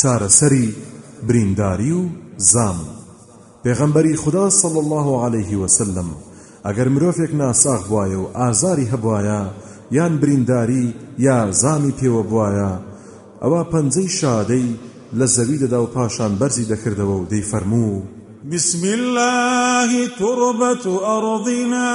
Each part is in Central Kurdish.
چارەسەری برینداری و زامن پێغەمبەری خودا صلی اللە علیە وسلم، ئەگەر مرۆڤێک ناساغ بوایە و ئازاری هەبوایە یان برینداری یا زامی پێوە بوایە ئەوا پەنجەی شادەی لە زەوی دەدا و پاشان بەرزی دەکردەوە و دەیفەرموو، بسم اللە تربت ارضنا،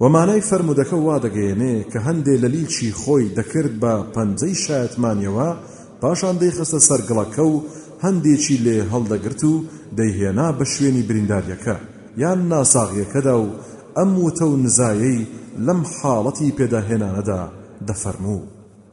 وە مانای فەرموودەکە وا دەگەیەنێ کە هەندێ لە لیچی خۆی دەکرد بە پەنجەی شایەتمانیەوە پاشان دەیخستە سەر گڵەکە و هەندێکی لێ هەڵدەگرت و دەیهێنا بە شوێنی برینداریەکە یان ناساغیەکەدا و ئەم وتە و نزایەی لەم حاڵەتی پێداهێنانەدا دەفەرموو.